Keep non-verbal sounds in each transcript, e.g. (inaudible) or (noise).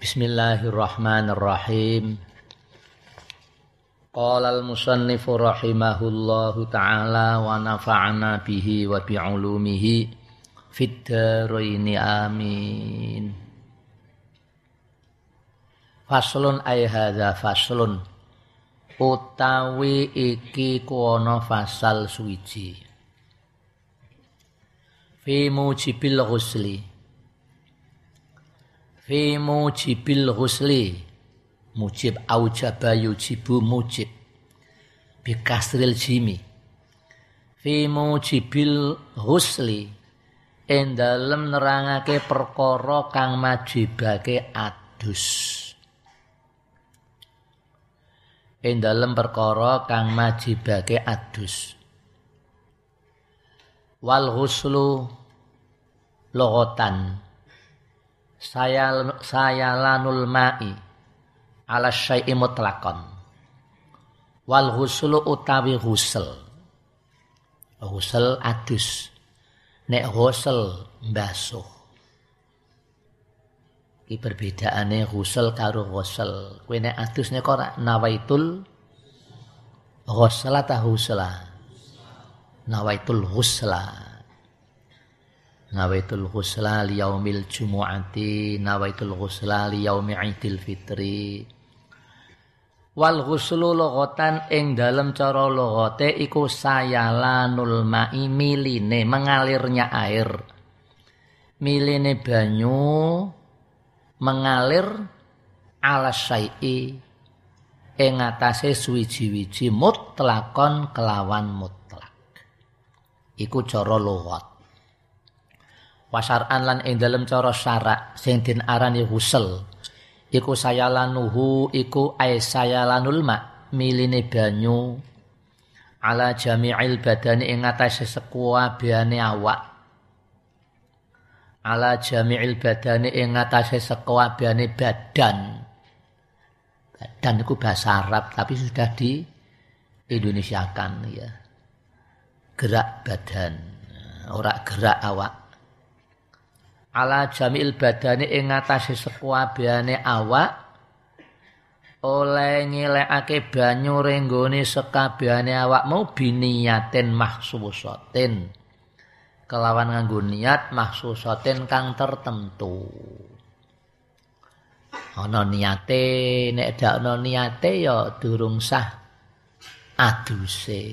Bismillahirrahmanirrahim. Qala al-musannif rahimahullahu taala wa nafa'ana bihi wa bi ulumihi fid amin. Faslun ay hadza faslun utawi iki kuwana fasal suwiji. Fi mujibil ghusli fi mujibil ghusli mujib aujaba yujibu mujib. Bi kasril jimi. Fi mujibil ghusli ing dalem nerangake perkara kang majibake adus. Ing dalem perkara kang majibake adus. Wal ghuslu logotan saya saya lanul ma'i ala syai'i mutlaqan. Wal ghuslu utawi ghusl. Ghusl adus. Nek ghusl mbasuh. Iki perbedaane ghusl karo ghusl. Kowe nek adus nek ora nawaitul ghusla ta husla nawaitul ghusla nawaitul ghusla li yaumil jumu'ati nawaitul ghusla li yaumi idil fitri. Wal ghuslu logotan ing dalem cara logote iku sayalanul ma'i miline mengalirnya air. Miline banyu mengalir ala syai'i. Ing atase suwiji-wiji mutlakon kelawan mutlak. Iku cara logot wasar'an lan ing dalem cara syarak sing den arani husel. Iku sayalanuhu iku ay sayalanul ma miline banyu. Ala jami'il badani ing atase sekuabehane awak. Ala jami'il badani ing atase sekuabehane badan. Badan itu bahasa Arab tapi sudah di Indonesiakan ya. Gerak badan ora gerak awak ala jamil badani ing ngatasé sekuabehane awak oleh ngilekake banyu renggone sekabehane awakmu biniyatin mahsusatin. Kelawan nganggo niat mahsusatin kang tertentu. Ana niate nek dak ana niate ya durung sah aduse.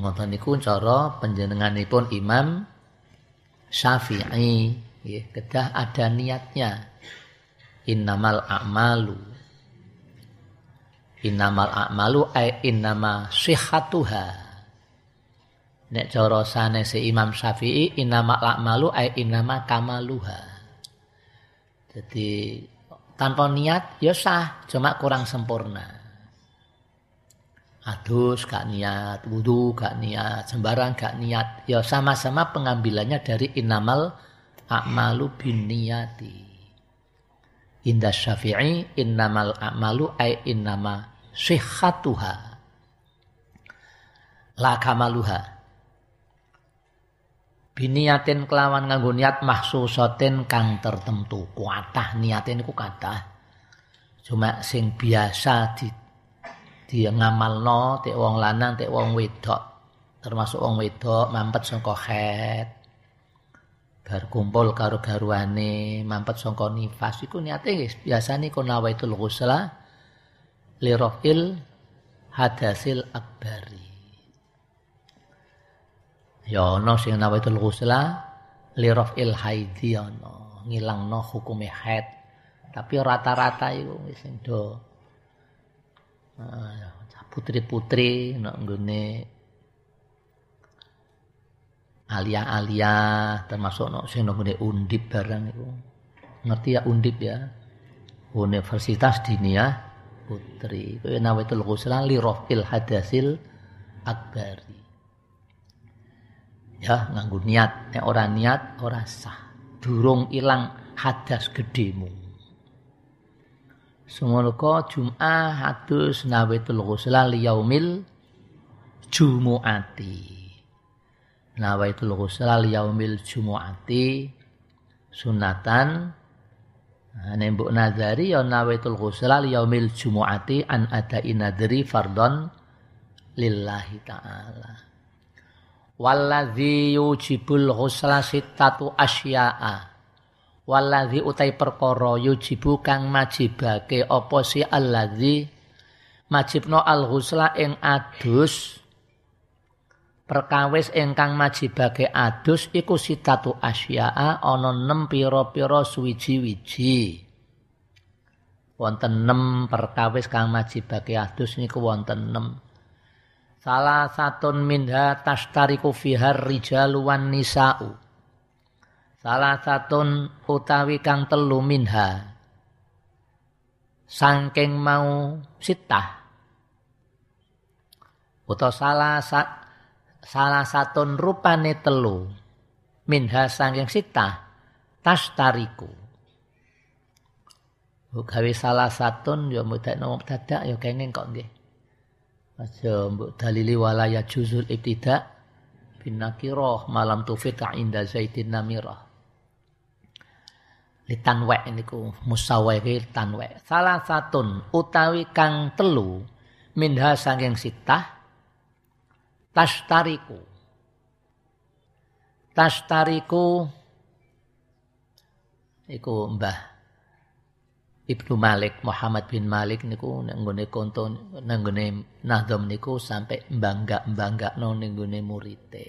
Ngoten niku cara panjenenganipun Imam Syafi'i ya, kedah ada niatnya. Innamal a'malu. Innamal a'malu ay innama sihatuha nek cara si Imam Syafi'i innamal a'malu ay innama kamaluha. Jadi tanpa niat ya sah cuma kurang sempurna adus gak niat, wudhu gak niat, sembarang gak niat. Ya sama-sama pengambilannya dari inamal a'malu bin niyati. Indah syafi'i innamal a'malu ay innama sihatuha. La kamaluha. Biniatin kelawan nganggo niat mahsusatin kang tertentu. Kuatah niatin ku kata. Cuma sing biasa di dia ngamalno tek wong lanang tek wong wedok. Termasuk wong wedok mampet saka het bar kumpul karo garwane mampet saka nifas. Iku niate guys biasane kono nawaitul ghusla li rafil hadasil akbari. Ya ana sing nawaitul ghusla li rafil haidi ana ngilangno hukume haid tapi rata-rata wis sing do putri-putri nak nggone alia-alia termasuk nak sing nggone undip barang itu ngerti ya undip ya? Universitas Diniyah Putri. Itu nawatul ghuslan li rafil hadasil akbari. Ya nganggo niat. Nek ora niat ora sah. Durung ilang hadas gedemu Sumulka Jum'ah hadus nawaitul ghusla liyaumil jumu'ati. Nawaitul ghusla liyaumil jumu'ati sunatan Nek mbok nadari ya nawaitul ghusla yaumil jumu'ati an ada inadri fardon lillahi ta'ala. Walladzi yujibul ghusla sittatu asya'a. Walladzi utai perkara yujibu kang majibake apa si alladzi majibno al ghusla ing adus perkawis ingkang majibake adus iku sitatu asya'a ana nem pira-pira suwiji-wiji. Wonten nem perkawis kang majibake adus niku wonten nem. Salah satun minha tashtariku fihar rijalu wan nisa'u. Salah satun utawi kang telu minha. Sangking mau sitah. Utawa salah sat salah satu rupane telu minha sangking sita tas tariku gawe salah satu ya mudah nomor dadak ya kenging kok nggih aja mbok dalili walaya juzul ibtida bin nakirah malam tufita inda zaitin namirah litanwe niku musawai tanwe salah satu utawi kang telu minha sangking sitah Tashtariku. Tashtariku iku Mbah Ibnu Malik Muhammad bin Malik niku nenggone konto nenggone Nahdom niku sampai bangga-banggakno nenggone murite.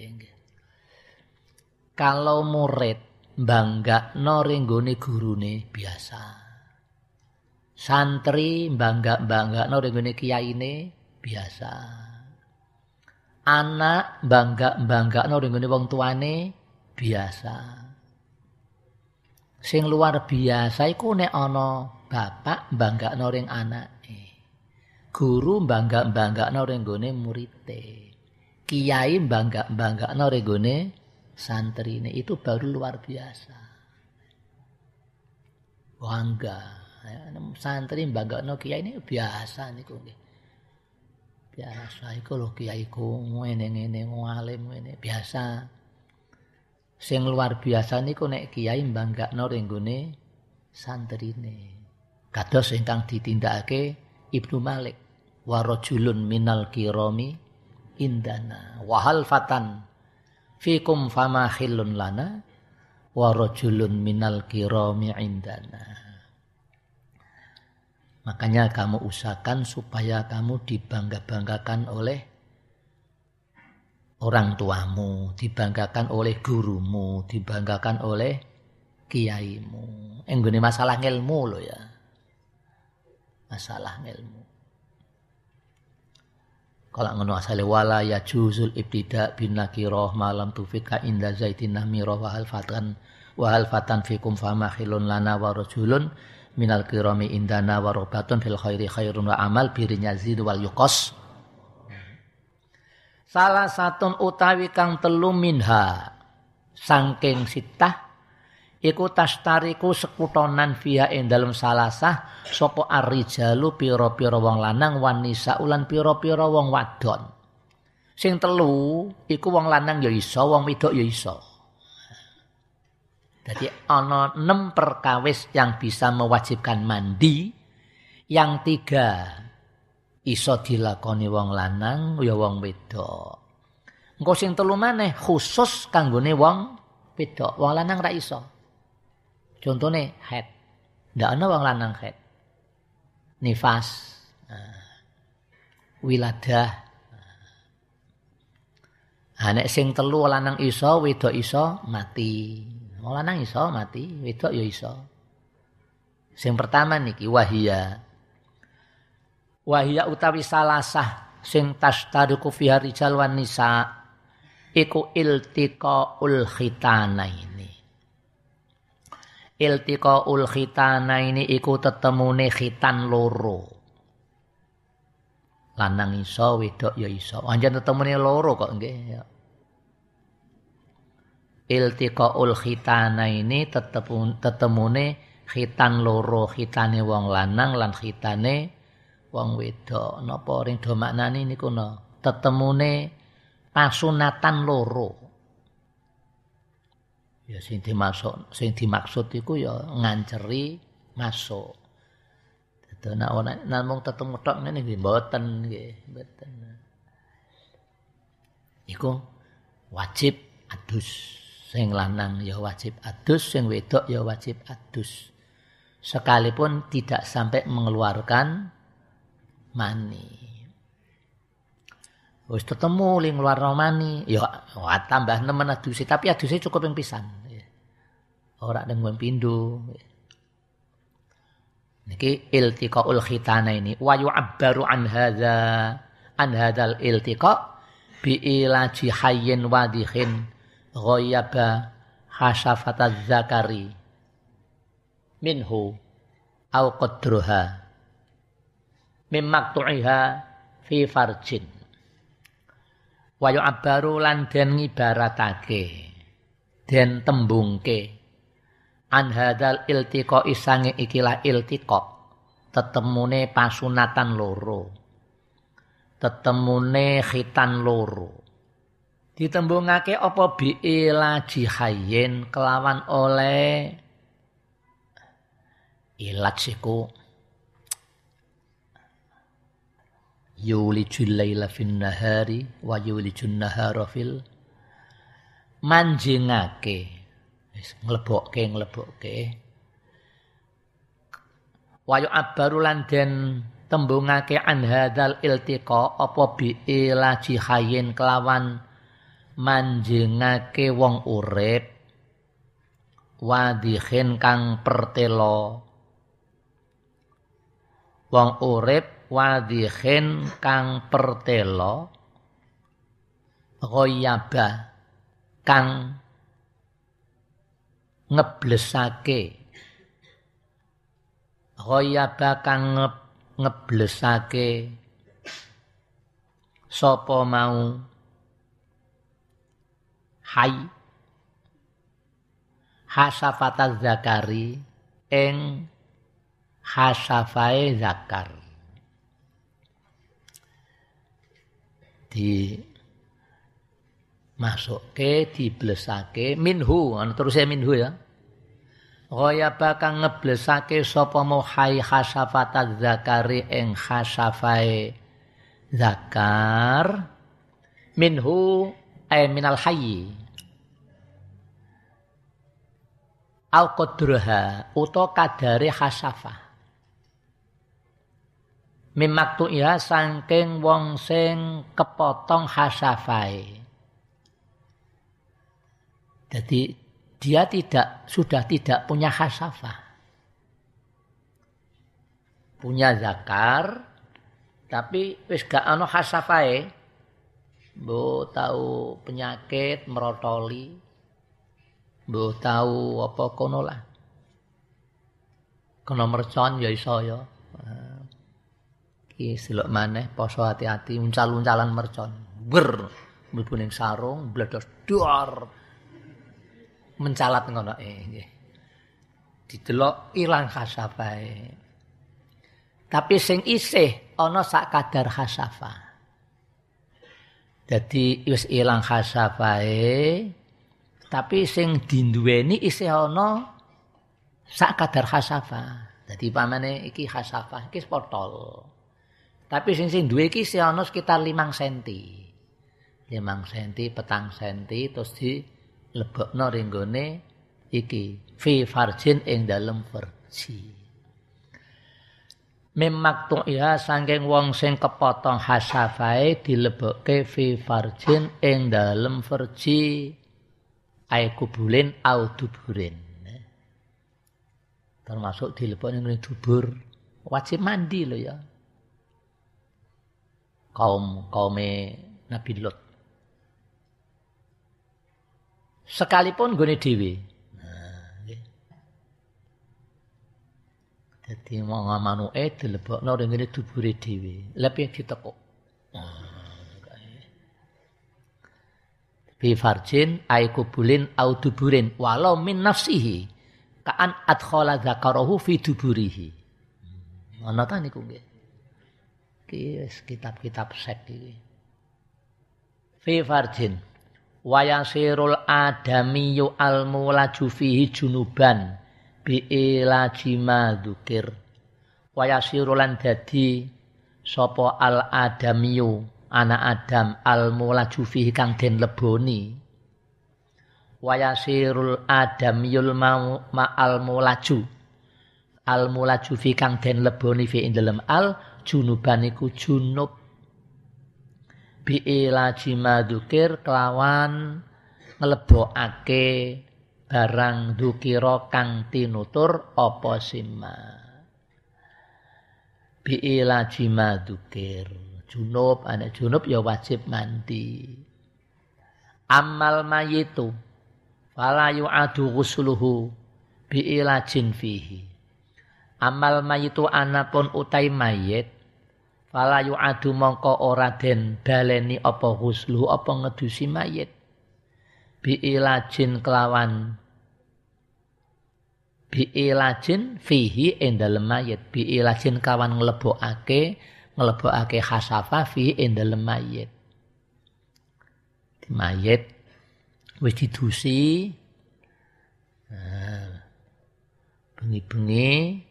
Kalau murid banggakno ringgone gurune biasa. Santri bangga-banggakno ringgone kiyaine biasa anak bangga no dengan wong tuane biasa. Sing luar biasa iku nek ana bapak no ring anake. Guru bangga-banggakno ring gone murite. Kiai bangga-banggakno ring gone santrine itu baru luar biasa. Bangga. Santri no kiai ini biasa niku nggih biasa iku lho kiaiku ngene-ngene ngalim ngene biasa sing luar biasa niku nek kiai mbanggakno ring gone santrine kados ingkang ditindakake Ibnu Malik wa rajulun minal kirami indana wahal fatan fikum fama khillun lana wa rajulun minal kirami indana Makanya kamu usahakan supaya kamu dibangga-banggakan oleh orang tuamu, dibanggakan oleh gurumu, dibanggakan oleh kiaimu. Enggone masalah ilmu lo ya. Masalah ilmu. Kalau ngono asale wala ya juzul ibtida bin nakirah malam tufika inda zaitin namirah wa hal fatan wa hal fatan fikum fama khilun lana wa rajulun minal kirami indana wa fil khairi khairun wa amal birinya zid wal yukos salah satu utawi kang telu minha sangking sitah iku tastariku sekutonan via ing dalem salasah sapa arrijalu pira-pira wong lanang wanisa ulan pira-pira wong wadon sing telu iku wong lanang ya iso wong wedok ya iso jadi ono enam perkawis yang bisa mewajibkan mandi, yang tiga iso dilakoni wong lanang ya wong wedok. Engko sing telu maneh khusus kanggone wong wedok, wong lanang ra iso. Contone head. Ndak ana wong lanang head. Nifas. Nah, wiladah. Nek sing telu lanang iso, wedok iso mati. Wong lanang iso mati, wedok ya iso. Sing pertama niki wahia. Wahia utawi salasah sing tashtariku fi rijal wan nisa iku iltiqaul khitana ini. Iltiqaul khitana ini iku tetemune khitan loro. Lanang iso, wedok ya iso. Anjen tetemune loro kok nggih ya iltiqaul khitana ini tetepun tetemune khitan loro khitane wong lanang lan khitane wong wedok napa ring do maknane niku no tetemune pasunatan loro ya sing dimaksud sing dimaksud iku ya nganceri masuk. Dadi nek ana namung tetemu tok ngene nggih mboten nggih, mboten. Iku wajib adus sing lanang ya wajib adus, sing wedok ya wajib adus. Sekalipun tidak sampai mengeluarkan mani. Wis ketemu ling luar mani, ya tambah nemen adusi, tapi adusnya cukup yang pisan. Ora dengan pindu. Niki iltiqaul khitana ini. Wa yu'abbaru an hadza an hadzal iltiqa bi ilaji hayyin wadihin ghayyaba hasafataz zakari minhu au qadruha mimmaktu'iha fi farjin. Wa yu'abbaru lan den ngibaratake den tembungke an hadzal iltiqa isange ikilah iltiqa tetemune pasunatan loro. Tetemune khitan loro. Ditembungake apa bi ilaji hayyin kelawan oleh ilat siku. Yulijul laila fin nahari wa yulijun nahara fil manjingake nglebokke nglebokke. Wa yu'abbaru lan den tembungake an hadzal iltiqa apa bi ilaji hayyin kelawan manjingake wong urip wadihin kang pertelo wong urip wadhihin kang pertelo ghoyaba kang ngeblesake. Ghoyaba kang nge ngeblesake. Sapa mau? Hai. Hasafata zakari ing hasafae zakar. Di masukke diblesake minhu. Ana terus ya minhu ya. Gaya bakang ngeblesake sapa muhai khasafat zakari ing khasafai zakar minhu ay minal hayyi. Al qadruha uta kadare khasafah. Mimaktu iya sangking wong sing kepotong hasafai. Jadi dia tidak sudah tidak punya hasafah. Punya zakar tapi wis gak ana hasafai. Mbok tahu penyakit merotoli. Mbok tahu apa kono lah. Kena mercon ya iso ya. iki selok maneh poso hati-hati uncal-uncalan mercon ber mlebu sarung bledos dor mencalat ngono eh nggih. Didelok ilang khasafae tapi sing isih ana sak kadar khasafa dadi wis ilang khasafae tapi sing dinduweni isih ana sak kadar khasafa dadi pamane iki khasafa iki potol Tapi sing sing duwe iki ana sekitar 5 cm. 5 cm, petang cm terus di lebokno ringgone iki fi farjin ing dalem farji. Memak ya saking wong sing kepotong hasafae dilebokke fi farjin ing dalem farji ai kubulin au duburin. Termasuk dilebokne ning dubur wajib mandi lho ya. kaum kaume Nabi Lot. Sekalipun gone dhewe. Mau manuke dilebokno ning ngene dubure dhewe. Lepi ditekuk. Bi farjin ay kubulin au duburin walau min nafsihi kaan adkhala dzakarahu fi duburihi. Ana ta niku nggih? iki kitab-kitab sek iki fi farjin wa yasirul adamiyyu al mulaju fihi junuban bi ilajima dzukir. Wa yasiru lan dadi sapa al adamiyu anak Adam al mulaju fihi kang den leboni. Wayasirul adamiyul ma al mulaju al mulaju fi kang den leboni fi ing al junuban iku junub bi ilaji madukir kelawan nglebokake barang dukira kang tinutur apa sima bi ilaji madukir junub, anak junub ya wajib mandi. Amal mayitu fala yu'adu ghusluhu bi ilajin fihi. Amal mayitu anapun utai mayit fala yu'adu mongko ora den baleni apa ghusluhu apa ngedusi mayit. Bi ilajin kelawan bi ilajin fihi ing dalem mayit bi ilajin kawan nglebokake nglebokake khasafa fi ing dalem mayit. Di mayit wis didusi. Nah, bengi-bengi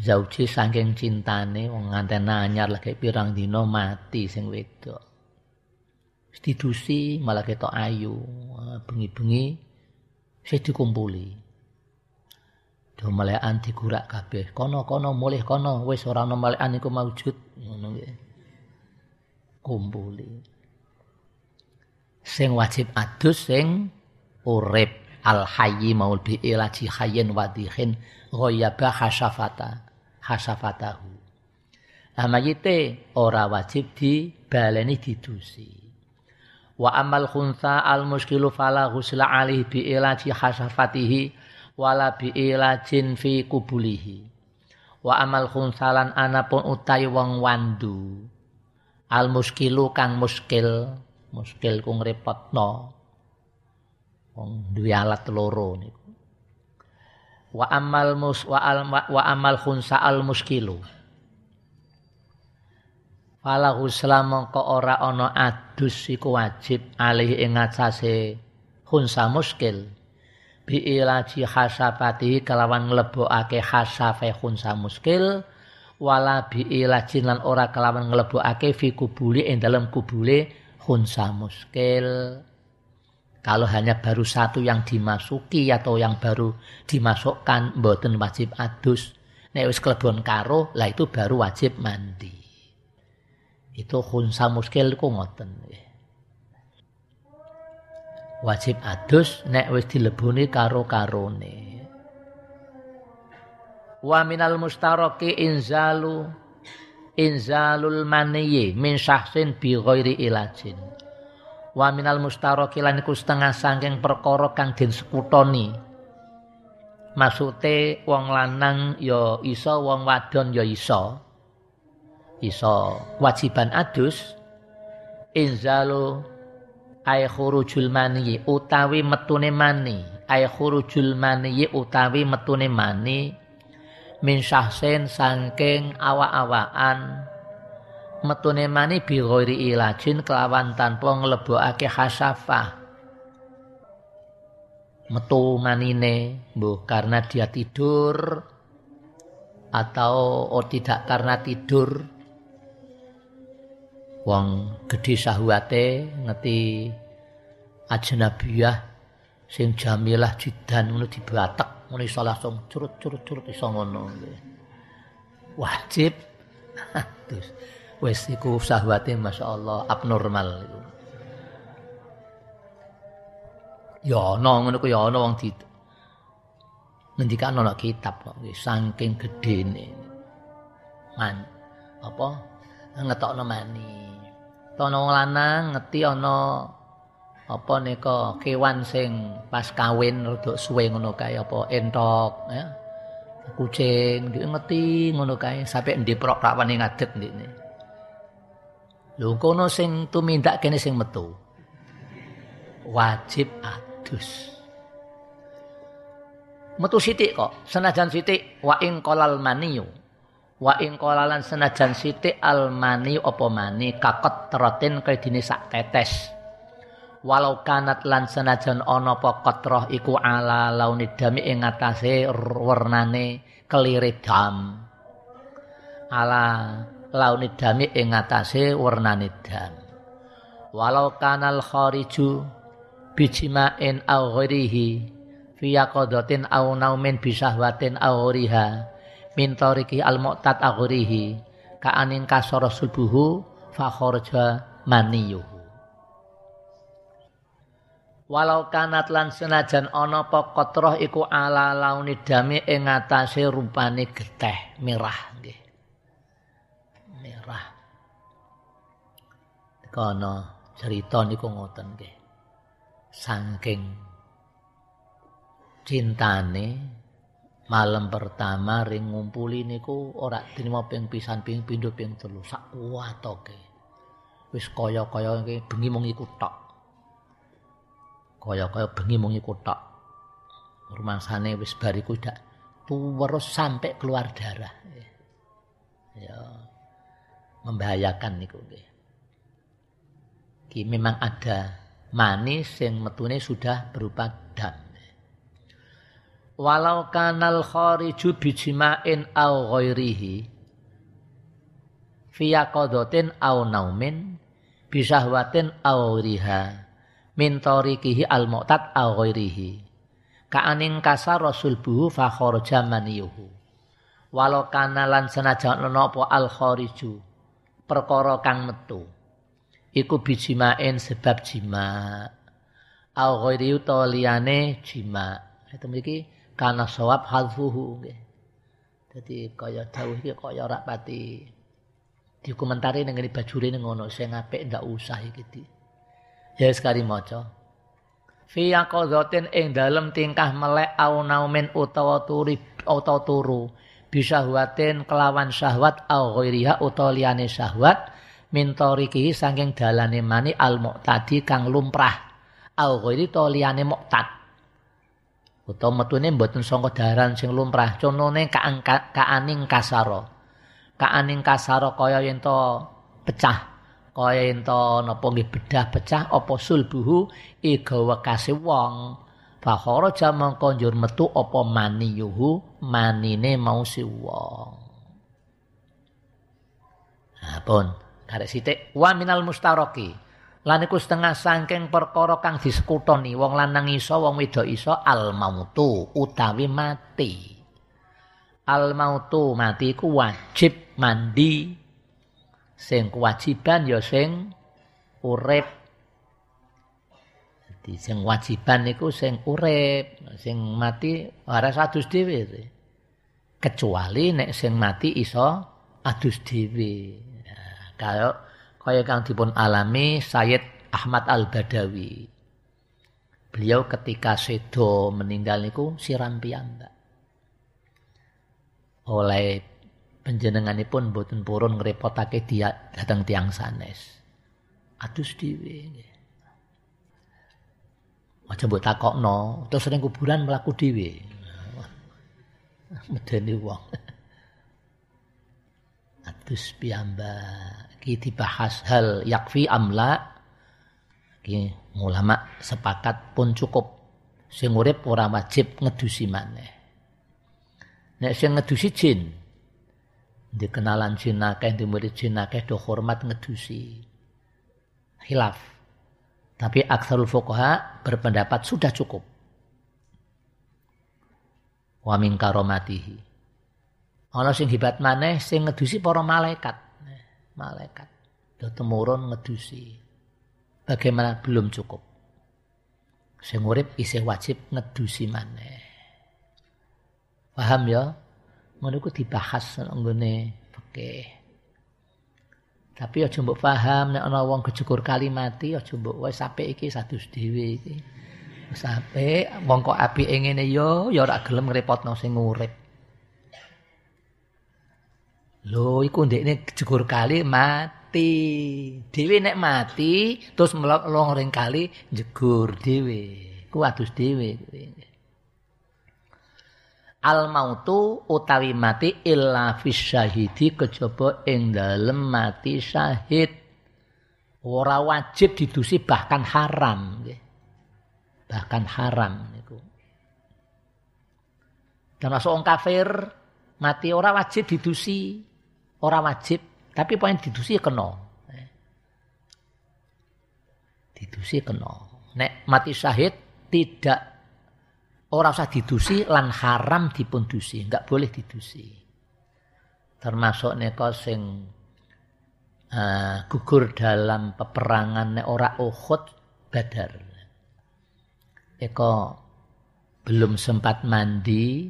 zauji saking cintane wong nganten anyar lagi pirang dina mati sing wedok. Didusi malah ketok ayu. Bengi-bengi wis dikumpuli. Do malekan digurak kabeh. Kono-kono mulih kono wis ora ana malekan iku maujud ngono. Kumpuli. Sing wajib adus sing urip al hayyi maul bi ilaji hayyin wadihin ghayaba hasafata hasafatahu. Lah mayite ora wajib dibaleni didusi. Wa amal khunsa al muskilu fala ghusla alih bi ilaji hasafatihi wala bi ilajin fi kubulihi wa amal khunsalan anapun utai wong wandu al muskilu kang muskil muskil ku ngrepotno wong duwe alat loro niku wa amal mus wa al wa amal khunsa al muskilu. Fala husla mongko ora ana adus iku wajib alih ing ngatasé khunsa muskil. Bi ilaji hasafati kelawan nglebokake hasafe khunsa muskil wala bi ilajin lan ora kelawan nglebokake fi kubuli ing dalam kubule khunsa muskil kalau hanya baru satu yang dimasuki atau yang baru dimasukkan mboten wajib adus. Nek wis klebon karo lah itu baru wajib mandi. Itu khunsa muskil ku ngoten wajib adus nek wis dileboni karo karone wa minal mustaraki inzalu inzalul maniyi min syahsin bi ghairi ilajin wa minal mustaraki lan iku setengah saking perkara kang den sekutoni. Maksude wong lanang ya iso wong wadon ya iso. Iso. Wajiban adus. Inzalu ay khurujul mani utawi metune mani. Ay khurujul mani utawi metune mani. Min sangking awa-awaan metune mani bi ghairi ilajin kelawan tanpa nglebokake hasafah metu manine mbuh karena dia tidur atau oh tidak karena tidur. Wong gedhe sahwate ngeti ajnabiyah sing jamilah jidan ngono dibatek ngono iso langsung curut-curut-curut iso ngono wajib. (laughs) Terus wis iku sahwate masyaallah abnormal iku. Ya ana ngono ku ya ana wong di ngendikan ana kitab kok saking gedene. Man apa? Ngetokno mani. Ana lanang ngeti ana apa nika kewan sing pas kawin rada suwe ngono kae apa entok ya. Kucing ngeti ngono kae. Sampe ndeprok rawane ngadet ndekne lho kono sing tumindak kene sing metu? Wajib adus. Metu sithik kok senajan sithik wa ing qalal maniyu. Wa ing qalalan senajan sithik almani apa mani? Kakot terotin kaya dene sak tetes. Walau kanat lan senajan ana apa qatrah iku ala launid dami ing atase wernane dam. Ala launid dami ing atase wernane dam walau kanal khariju bijima'in aw ghairihi fi yaqadatin aw naumin bisahwatin aw ghairiha min tariki al mu'tad aghrihi ka aning kasara subuhu fa kharaja maniyuhu. Walau kanat lan senajan ana apa iku ala launi dami ing ngatasé rupane geteh merah nggih merah kono cerita niku ngoten nggih saking cintane malam pertama ring ngumpuli niku ora dinimo ping pisan ping pindho ping telu sak kuwatoke wis kaya-kaya bengi mung iku tok kaya-kaya bengi mung iku tok. Rumangsane wis bariku dak terus sampai keluar darah. Ya. Membahayakan niku nggih. Ki memang ada manis yang metune sudah berupa dam. Walau kanal khariju bijima'in au ghairihi fi yaqadatin au naumin bisahwatin au riha min tariqihi al mu'tad aw ghairihi. Kaaning kasar rasul buhu fa kharaja maniyuhu. Walau kana lan senajan ana apa al khariju perkara kang metu iku bijimain sebab jima aw ghairi utawa liyane jima itu mriki kana sawab hadfuhu nggih. Dadi kaya dawuh iki kaya ora pati. Dikomentari ning bajure ning ngono sing apik ndak usah iki Ya sekali maca. Fi yaqadhatin ing dalem tingkah melek au naumin utawa turi utawa turu. Bisahwatin kelawan syahwat au ghairiha utawa liyane syahwat min tariqihi saking dalane mani al muqtadi kang lumrah. Au ghairi to liyane muqtad. Utawa metune mboten saka daran sing lumrah. Conone kaaning kasara. Kaaning kasara kaya yen to pecah. Kaya ento napa nggih bedah pecah apa sulbuhu? Iga wekase wong. Fakhara jamang konjur metu apa maniyuhu manine mau si wong. Nah, pun karek sithik wa minal mustaraki. Lan iku setengah sangking perkara kang disekutoni wong lanang iso wong wedok iso al mautu utawi mati. Al mautu mati iku wajib mandi. Sing kewajiban ya sing urip. Dadi sing wajiban niku sing urip. Sing mati ora adus dhewe. Kecuali nek sing mati iso adus dhewe kaya kaya kang dipun alami Sayyid Ahmad Al-Badawi beliau ketika sedo meninggal niku siram piyambak oleh panjenenganipun boten purun ngrepotake dia datang tiang sanes. Adus dhewe nggih. Aja mbok takokno, terus sering kuburan mlaku dhewe. Medeni wong. (laughs) Adus piyambak iki dibahas hal yakfi amla iki ulama sepakat pun cukup. Sing urip ora wajib ngedusi maneh. Nek sing ngedusi jin, di kenalan jin akeh di murid jin akeh do hormat ngedusi. Khilaf. Tapi aksarul fuqaha berpendapat sudah cukup. Wa min karomatihi. Ana sing hebat maneh sing ngedusi para malaikat malaikat do temurun ngedusi bagaimana belum cukup sing urip isih wajib ngedusi maneh paham ya ngono iku dibahas nggone fikih. Tapi aja mbok paham nek ana wong kejukur kali mati aja mbok wis apik iki sadus dhewe iki. Wis wong kok apike ngene yo ya ora gelem ngrepotno sing urip. Lho iku ndekne kejukur kali mati. Dhewe nek mati terus melong ring kali jegur dhewe. Ku adus dhewe al mautu utawi mati illa fis syahidi kejaba ing dalem mati syahid ora wajib didusi bahkan haram. Bahkan haram niku. Termasuk wong kafir mati ora wajib didusi, ora wajib, tapi poin didusi kena. Didusi kena. Nek mati syahid tidak ora usah didusi lan haram dipun dusi, enggak boleh didusi. Termasuk neko sing uh, gugur dalam peperangan nek ora Uhud Badar. Eko belum sempat mandi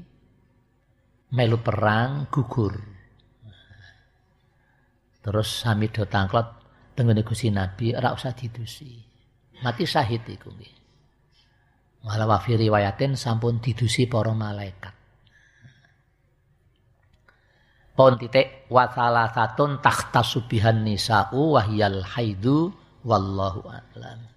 melu perang gugur. Terus sami do tangklot tengene Gusti Nabi ora usah didusi. Mati syahid iku nggih. Malah wa riwayatin sampun didusi para malaikat. Pon titik wa salah satun takhta subihan nisa'u wahyal haidu wallahu a'lam.